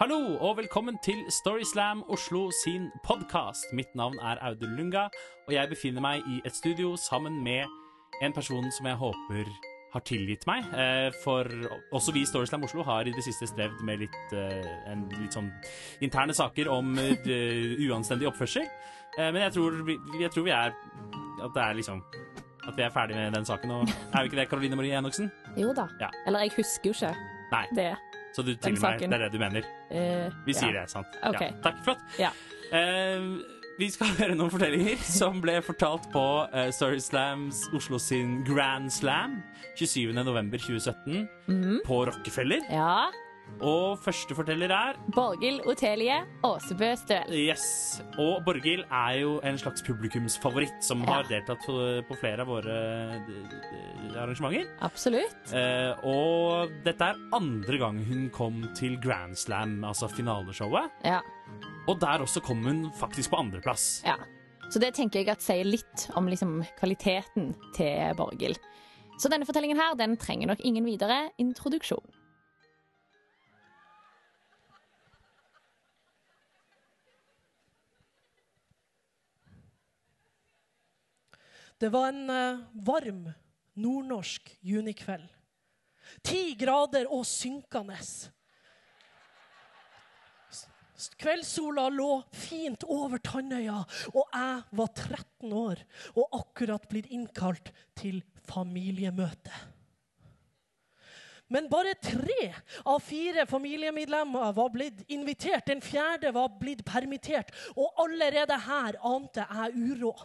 Hallo og velkommen til Storyslam Oslo sin podkast. Mitt navn er Audun Lunga, og jeg befinner meg i et studio sammen med en person som jeg håper har tilgitt meg. Eh, For også vi i Storyslam Oslo har i det siste strevd med litt, eh, en, litt sånn interne saker om eh, uanstendig oppførsel. Men jeg tror, jeg tror vi er At det er liksom At vi er ferdig med den saken. Og er vi ikke det, Karoline Marie Enoksen? Jo da. Ja. Eller jeg husker jo ikke Nei. det. Så du til meg. med, Det er det du mener? Uh, Vi sier ja. det, sant? Ok. Ja. Takk, flott. Ja. Uh, vi skal høre noen fortellinger som ble fortalt på uh, Story Slams Oslo sin Grand Slam 27.11.2017 Mhm. på Rockefeller. ja. Og første forteller er Borghild Otelie Åsebø Støl. Yes. Og Borghild er jo en slags publikumsfavoritt som Ja. har deltatt på, flere av våre d- arrangementer. Absolutt. Eh, og dette er andre gang hun kom til Grand Slam, altså finaleshowet. Ja. Og der også kom hun faktisk på andreplass. ja. Så det tenker jeg at sier litt om liksom, kvaliteten til Borghild. Så denne fortellingen her, den trenger nok ingen videre introduksjon. Det var en eh, varm nordnorsk junikveld. Ti grader og synkende. Kveldssola lå fint over Tandøya, og jeg var 13 år og akkurat blitt innkalt til familiemøte. Men bare tre av fire familiemedlemmer var blitt invitert. Den fjerde var blitt permittert, og allerede her ante jeg uråd.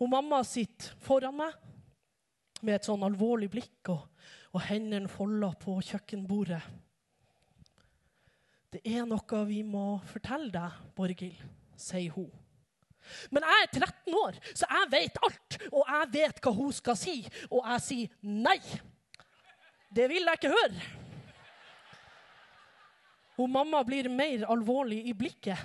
Hun mamma sitter foran meg med et sånn alvorlig blikk og, og hendene folda på kjøkkenbordet. Det er noe vi må fortelle deg, Borghild, sier hun. Men jeg er 13 år, så jeg vet alt, og jeg vet hva hun skal si. Og jeg sier nei. Det vil jeg ikke høre. Hun mamma blir mer alvorlig i blikket.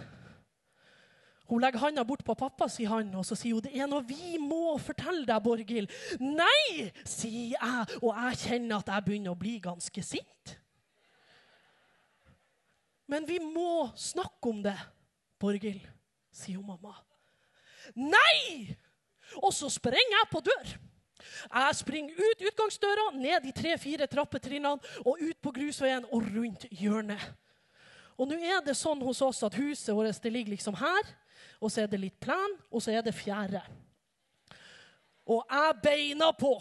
Hun legger handa bort på pappa sier han, og så sier hun det er noe vi må fortelle deg, Borghild. Nei, sier jeg, og jeg kjenner at jeg begynner å bli ganske sint. Men vi må snakke om det, Borghild, sier hun mamma. Nei! Og så sprenger jeg på dør. Jeg springer ut utgangsdøra, ned de tre-fire trappetrinnene og ut på grusveien og rundt hjørnet. Og nå er det sånn hos oss at huset vårt det ligger liksom her, og så er det litt plen, og så er det fjære. Og jeg beina på.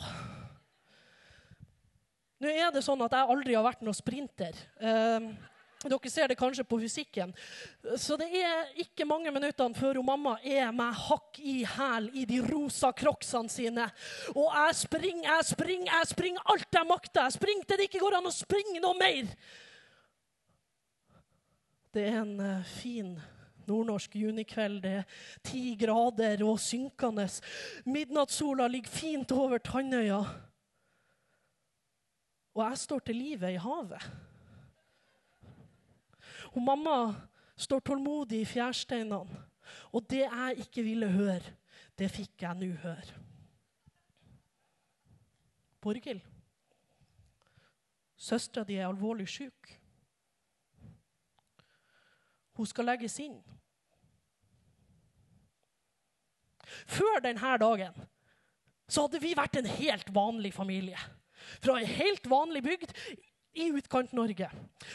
Nå er det sånn at jeg aldri har vært noen sprinter. Eh, dere ser det kanskje på fysikken. Så det er ikke mange minuttene før hun mamma er meg hakk i hæl i de rosa crocsene sine. Og jeg springer, jeg springer, jeg springer alt jeg makter. Jeg springer til det ikke går an å springe noe mer. Det er en eh, fin nordnorsk junikveld. Det er ti grader og synkende. Midnattssola ligger fint over Tandøya. Og jeg står til livet i havet. Og mamma står tålmodig i fjærsteinene. Og det jeg ikke ville høre, det fikk jeg nå høre. Borghild, søstera di er alvorlig syk. Hun skal legges inn. Før denne dagen så hadde vi vært en helt vanlig familie. Fra ei helt vanlig bygd i Utkant-Norge.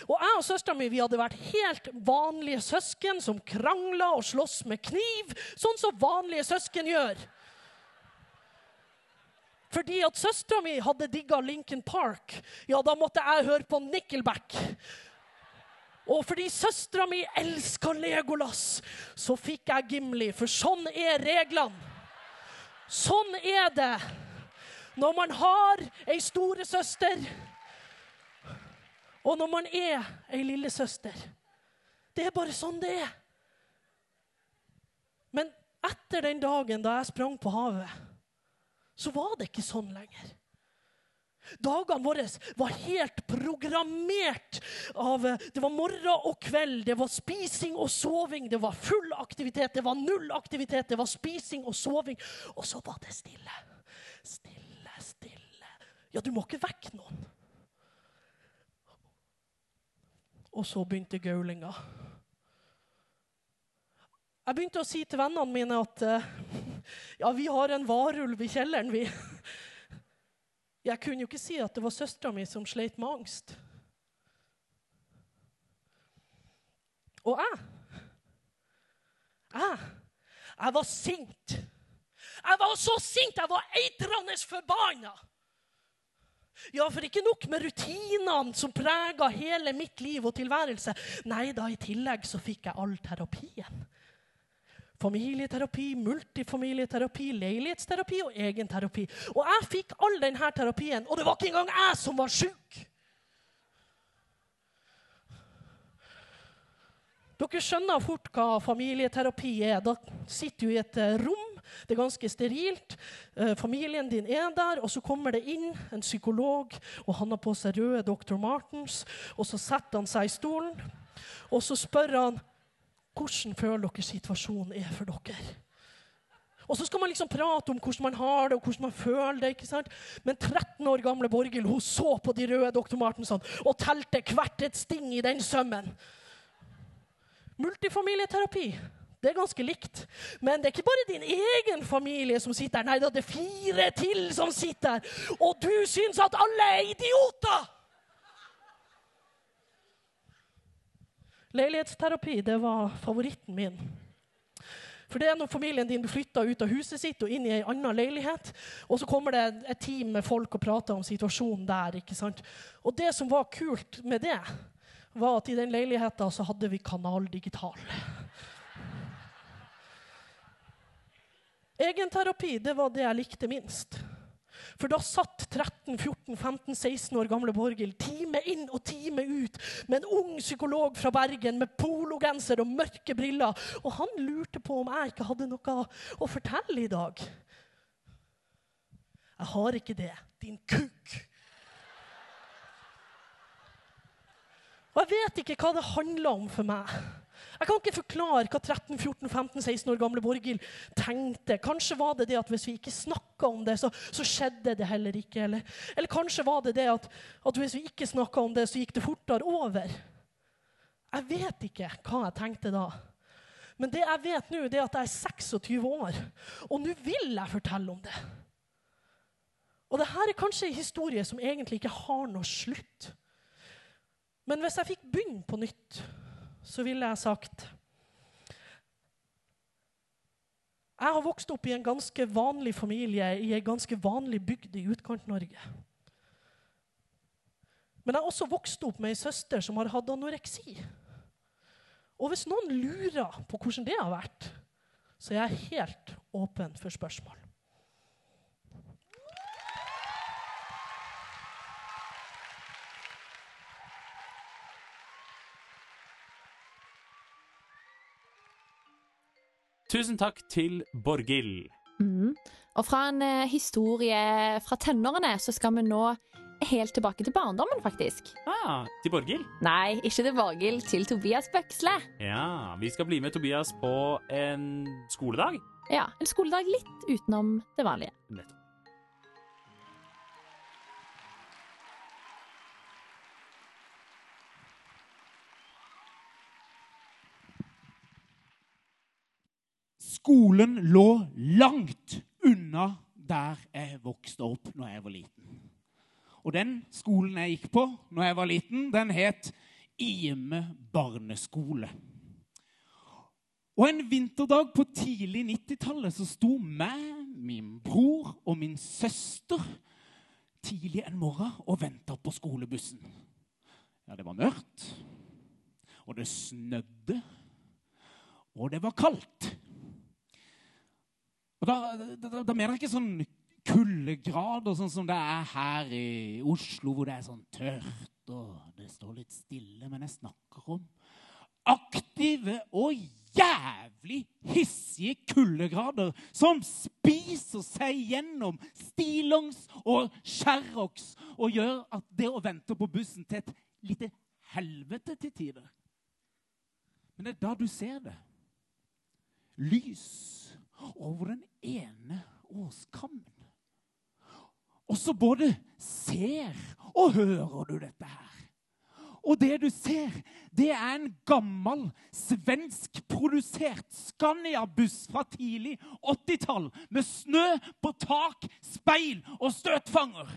Og jeg og søstera mi hadde vært helt vanlige søsken som krangla og sloss med kniv, sånn som vanlige søsken gjør. Fordi at søstera mi hadde digga Lincoln Park, ja, da måtte jeg høre på Nickelback. Og fordi søstera mi elska Legolas, så fikk jeg Gimli, for sånn er reglene. Sånn er det når man har ei storesøster, og når man er ei lillesøster. Det er bare sånn det er. Men etter den dagen da jeg sprang på havet, så var det ikke sånn lenger. Dagene våre var helt programmert av Det var morgen og kveld, det var spising og soving, det var full aktivitet, det var null aktivitet, det var spising og soving. Og så var det stille. Stille, stille. Ja, du må ikke vekke noen. Og så begynte gaulinga. Jeg begynte å si til vennene mine at eh, ja, vi har en varulv i kjelleren, vi. Jeg kunne jo ikke si at det var søstera mi som sleit med angst. Og jeg Jeg Jeg var sint. Jeg var så sint! Jeg var eitrende forbanna! Ja, for ikke nok med rutinene som prega hele mitt liv og tilværelse. Nei da, i tillegg så fikk jeg all terapien. Familieterapi, multifamilieterapi, leilighetsterapi og egenterapi. Og jeg fikk all denne terapien, og det var ikke engang jeg som var sjuk! Dere skjønner fort hva familieterapi er. Da sitter du i et eh, rom. Det er ganske sterilt. Eh, familien din er der, og så kommer det inn en psykolog, og han har på seg røde Dr. Martens. Og så setter han seg i stolen, og så spør han hvordan føler dere situasjonen er for dere. Og så skal man liksom prate om hvordan man har det og hvordan man føler det. ikke sant? Men 13 år gamle Borghild hun så på de røde Dr. Martensson og telte hvert et sting i den sømmen. Multifamilieterapi. Det er ganske likt. Men det er ikke bare din egen familie som sitter her. Nei, det er fire til som sitter her. Og du syns at alle er idioter! Leilighetsterapi det var favoritten min. For det er når familien din flytta ut av huset sitt og inn i ei anna leilighet. Og så kommer det et team med folk og prater om situasjonen der. ikke sant? Og det som var kult med det, var at i den leiligheta så hadde vi Kanal Digital. Egenterapi det var det jeg likte minst. For da satt 13-14-15-16 år gamle Borghild time inn og time ut med en ung psykolog fra Bergen med pologenser og mørke briller. Og han lurte på om jeg ikke hadde noe å fortelle i dag. Jeg har ikke det, din kuk. Og jeg vet ikke hva det handler om for meg. Jeg kan ikke forklare hva 13-14-15-16 år gamle Borghild tenkte. Kanskje var det det at hvis vi ikke snakka om det, så, så, skjedde det heller ikke. Eller, eller kanskje var det det at, at hvis vi ikke snakka om det, så gikk det fortere over. Jeg vet ikke hva jeg tenkte da. Men det jeg vet nå, det er at jeg er 26 år, og nå vil jeg fortelle om det. Og dette er kanskje en historie som egentlig ikke har noe slutt. Men hvis jeg fikk begynne på nytt så ville jeg sagt Jeg har vokst opp i en ganske vanlig familie i en ganske vanlig bygd i Utkant-Norge. Men jeg har også vokst opp med ei søster som har hatt anoreksi. Og hvis noen lurer på hvordan det har vært, så er jeg helt åpen for spørsmål. Tusen takk til Borghild. Mm. Og fra en eh, historie fra tenårene så skal vi nå helt tilbake til barndommen, faktisk. Ah, til Borghild? Nei, ikke til Borghild, til Tobias Bøksle. Ja, vi skal bli med Tobias på en skoledag. Ja, en skoledag litt utenom det vanlige. Nettopp. Skolen lå langt unna der jeg vokste opp når jeg var liten. Og den skolen jeg gikk på når jeg var liten, den het Ime barneskole. Og en vinterdag på tidlig 90-tallet så sto meg, min bror og min søster tidlig en morgen og venta på skolebussen. Ja, det var mørkt, og det snødde, og det var kaldt. Og da, da, da, mener jeg ikke sånn kuldegrader, sånn som det er her i Oslo, hvor det er sånn tørt og det står litt stille. Men jeg snakker om aktive og jævlig hissige kuldegrader som spiser seg gjennom stillongs og sherrox og gjør at det å vente på bussen til et lite helvete til tider. Men det er da du ser det. Lys over den ene åskammen. Og så både ser og hører du dette her. Og det du ser, det er en gammel svenskprodusert Scania-buss fra tidlig 80-tall med snø på tak, speil og støtfanger.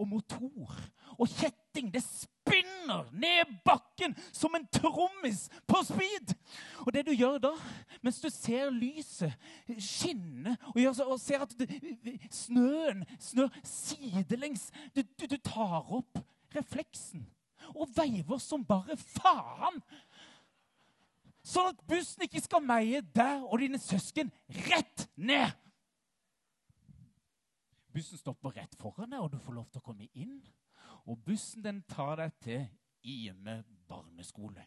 Og motor og kjetting. Det spinner ned bakken som en trommis på speed. Og det du gjør da, mens du ser lyset skinne og, så, og ser at det, snøen snør sidelengs du, du, du tar opp refleksen og veiver som bare faen. Sånn at bussen ikke skal meie deg og dine søsken rett ned. Bussen stopper rett foran deg, og du får lov til å komme inn. Og bussen den tar deg til Ime barneskole.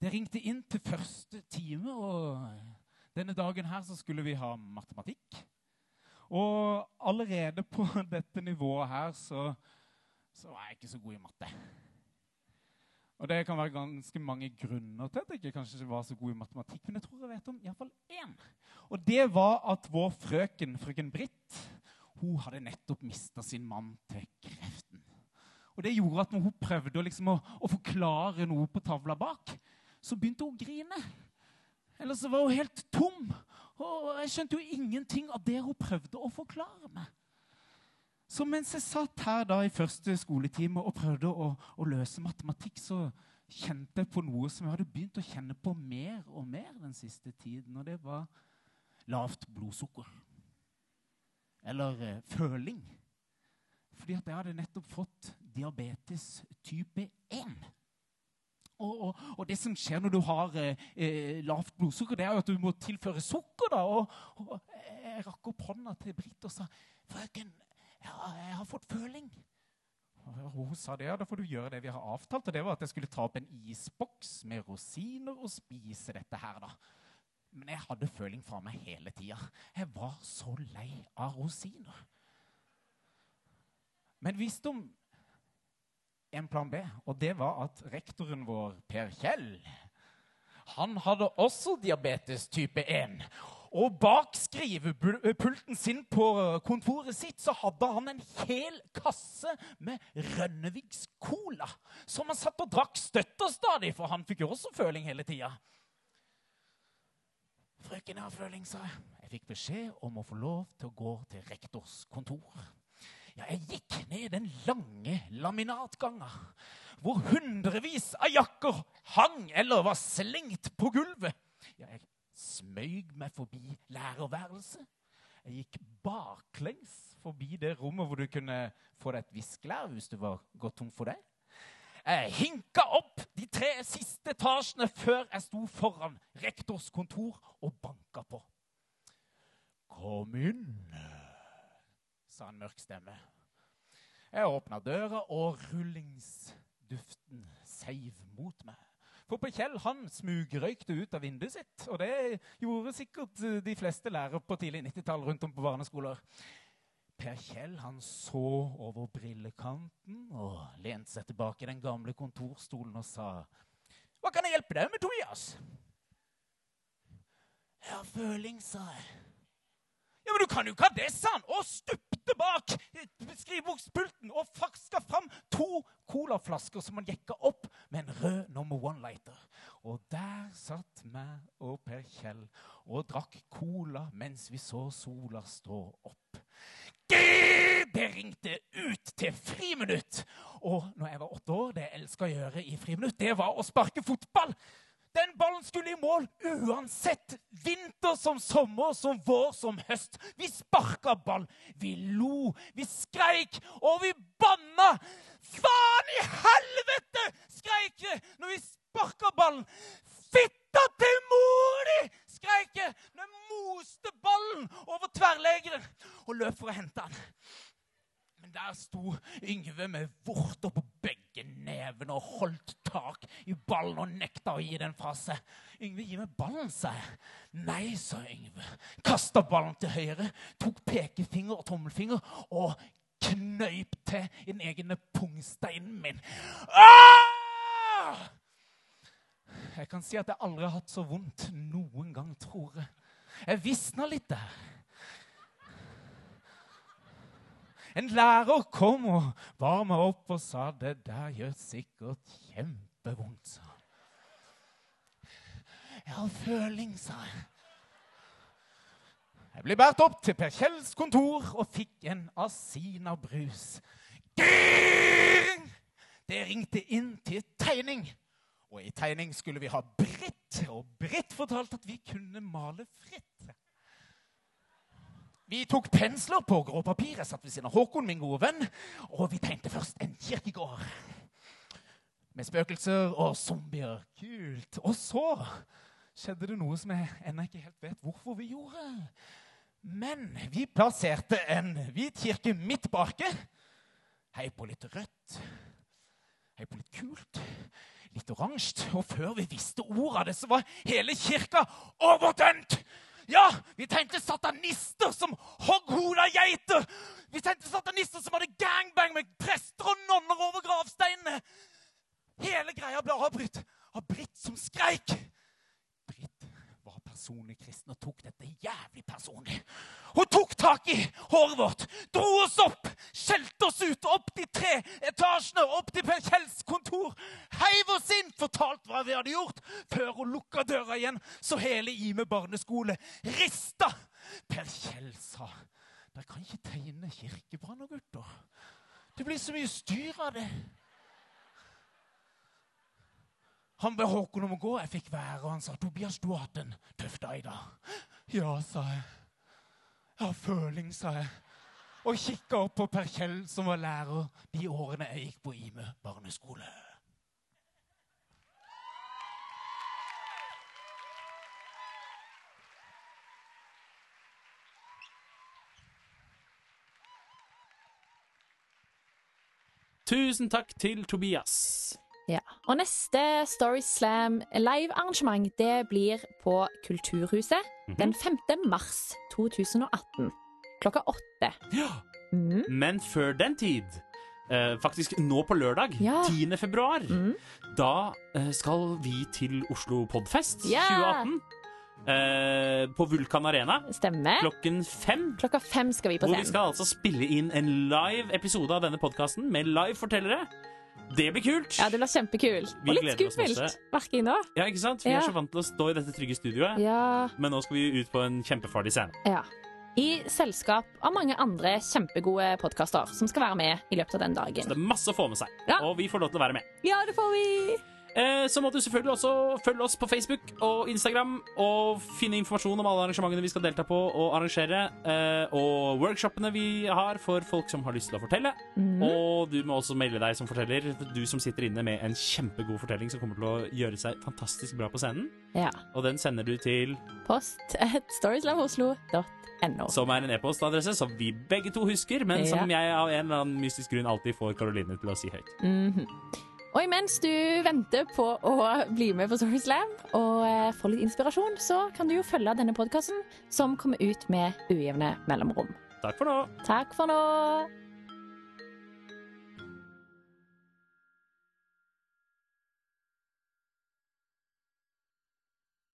Det ringte inn til første time, og denne dagen her så skulle vi ha matematikk. Og allerede på dette nivået her så, så er jeg ikke så god i matte. Det kan være ganske mange grunner til at jeg ikke kanskje var så god i matematikk. Men jeg tror jeg vet om iallfall én. Og det var at vår frøken, frøken Britt, hun hadde nettopp mista sin mann til kreften. Og det gjorde at når hun prøvde liksom å, å, forklare noe på tavla bak, så begynte hun å grine. Ellers var hun helt tom. Og jeg skjønte jo ingenting av det hun prøvde å forklare meg. Så mens jeg satt her da i første skoletime og prøvde å, å, løse matematikk, så kjente jeg på noe som jeg hadde begynt å kjenne på mer og mer den siste tiden. Og det var lavt blodsukker. Eller eh, føling. Fordi at jeg hadde nettopp fått diabetes type 1. Og, og, og, det som skjer når du har eh, eh, lavt blodsukker, det er jo at du må tilføre sukker. da. Og, og Jeg rakk opp hånda til Britt og sa 'Frøken, ja, jeg har fått føling'. Og hun sa det, ja, da får du gjøre det vi har avtalt. Og det var at jeg skulle ta opp en isboks med rosiner og spise dette her. da. Men jeg hadde føling fra meg hele tida. Jeg var så lei av rosiner. Men visste om en plan B, og det var at rektoren vår, Per Kjell, han hadde også diabetes type 1. Og bak skrivepulten sin på kontoret sitt så hadde han en hel kasse med Rønnevigs Cola, som han satt og drakk støtt stadig, for han fikk jo også føling hele tida. Frøken, har føling, sa jeg. Jeg fikk beskjed om å få lov til å gå til rektors kontor. Ja, jeg gikk ned den lange laminatganga hvor hundrevis av jakker hang eller var slengt på gulvet. Ja, jeg smøg meg forbi lærerværelset. Jeg gikk baklengs forbi det rommet hvor du kunne få deg et viskelær hvis du var gått tom for det. Jeg hinka opp de tre siste etasjene før jeg sto foran rektors kontor og banka på. Kom inn sa en mørk stemme. Jeg åpna døra, og rullingsduften seiv mot meg. For på Kjell han smugrøykte ut av vinduet sitt. Og det gjorde sikkert eh, de fleste lærere på tidlig 90-tall rundt om på barneskoler. Per Kjell han så over brillekanten og lente seg tilbake i den gamle kontorstolen og sa Hva kan jeg hjelpe deg med, Tobias? Jeg har føling, sa jeg. Ja, Men du kan jo ikke ha det, sa han, og stupte bak skrivebordspulten og fakska fram to colaflasker som han jekka opp med en rød nummer one-lighter. Og der satt meg og Per Kjell og drakk cola mens vi så sola stå opp. Det ringte ut til friminutt! Og når jeg var åtte år, det jeg elska å gjøre i friminutt, det var å sparke fotball. Den ballen skulle i mål uansett. Vinter som sommer, som vår som høst. Vi sparka ball. Vi lo, vi skreik, og vi banna. Faen i helvete! skreik vi når vi sparka ballen. Fitta til mor di! skreik jeg når jeg moste ballen over tverrlegeren og løp for å hente den. Men der sto Yngve med vorter på begge nevene og holdt tak i ballen og nekta å gi den fra seg. Yngve, gi meg ballen, sa jeg. Nei, sa Yngve. Kasta ballen til høyre, tok pekefinger og tommelfinger og knøyp til i den egne pungsteinen min. Ah! Jeg kan si at jeg aldri har hatt så vondt noen gang, tror jeg. Jeg visna litt der. En lærer kom og bar meg opp og sa det der gjør sikkert kjempevondt, sa han. Jeg har føling, sa jeg. Jeg ble båret opp til Per Kjells kontor og fikk en asinabrus. Det ringte inn til tegning. Og i tegning skulle vi ha Britt, og Britt fortalte at vi kunne male fritt. Vi tok pensler på grå papir. Jeg satt ved siden av Håkon, min gode venn, og vi tegnte først en kirkegård. Med spøkelser og zombier. Kult. Og så skjedde det noe som jeg ennå ikke helt vet hvorfor vi gjorde. Men vi plasserte en hvit kirke midt baki. Hei på litt rødt. Hei på litt kult. Litt oransje. Og før vi visste ordet av det, så var hele kirka overdønt! Ja, vi tenkte satanister som hogg hodet av geiter. Vi tenkte satanister som hadde gangbang med prester og nonner over gravsteinene. Hele greia ble avbrutt av Britt som skreik. Britt var personlig kristen og tok dette jævlig personlig. Hun tok tak i håret vårt, dro oss opp, skjelte oss ut, opp de tre etasjene, opp til Per Kjells kontor, heiv oss inn, fortalte hva vi hadde gjort, før hun lukka døra igjen, så hele Ime barneskole rista. Per Kjell sa dere kan ikke tegne kirkebranner, gutter. Det blir så mye styr av det. Han ba Håkon om å gå. Jeg fikk være, og han sa Tobias, du har hatt en tøff dag i dag. Ja, sa jeg. Jeg har føling, sa jeg. Og kikka opp på Per Kjell, som var lærer de årene jeg gikk på Ime barneskole. Tusen takk til Tobias. Ja. Og neste Story Slam live-arrangement det blir på Kulturhuset den 5. mars 2018. Klokka åtte. Ja. Mm. Men før den tid, eh, faktisk nå på lørdag, Ja. 10. februar, Mm. da eh, skal vi til Oslo Podfest yeah. 2018. Eh, på Vulkan Arena Stemmer. klokken fem. Klokka fem skal vi på Hvor vi skal altså spille inn en live episode av denne podkasten med live fortellere. Det blir kult! Ja, det blir kjempekult. Vi Og litt skummelt. Merker jeg nå. Ja, ikke sant? Vi Ja. er så vant til å stå i dette trygge studioet, Ja. men nå skal vi ut på en kjempefarlig scene. ja. I selskap av mange andre kjempegode podkaster som skal være med i løpet av den dagen. Så det er masse å få med seg, Ja. og vi får lov til å være med. Ja, det får vi! Eh, så må du selvfølgelig også følge oss på Facebook og Instagram og finne informasjon om alle arrangementene vi skal delta på og arrangere, eh, og workshopene vi har for folk som har lyst til å fortelle. Mm. Og du må også melde deg som forteller, du som sitter inne med en kjempegod fortelling som kommer til å gjøre seg fantastisk bra på scenen. Ja. Og den sender du til Post at storyslamoslo.no. som er en e-postadresse som vi begge to husker, men som jeg av en eller annen mystisk grunn alltid får Karoline til å si høyt. Mhm. Og imens du venter på å bli med på Storyslam og eh, få litt inspirasjon, så kan du jo følge denne podkasten, som kommer ut med ujevne mellomrom. Takk for nå. Takk for nå!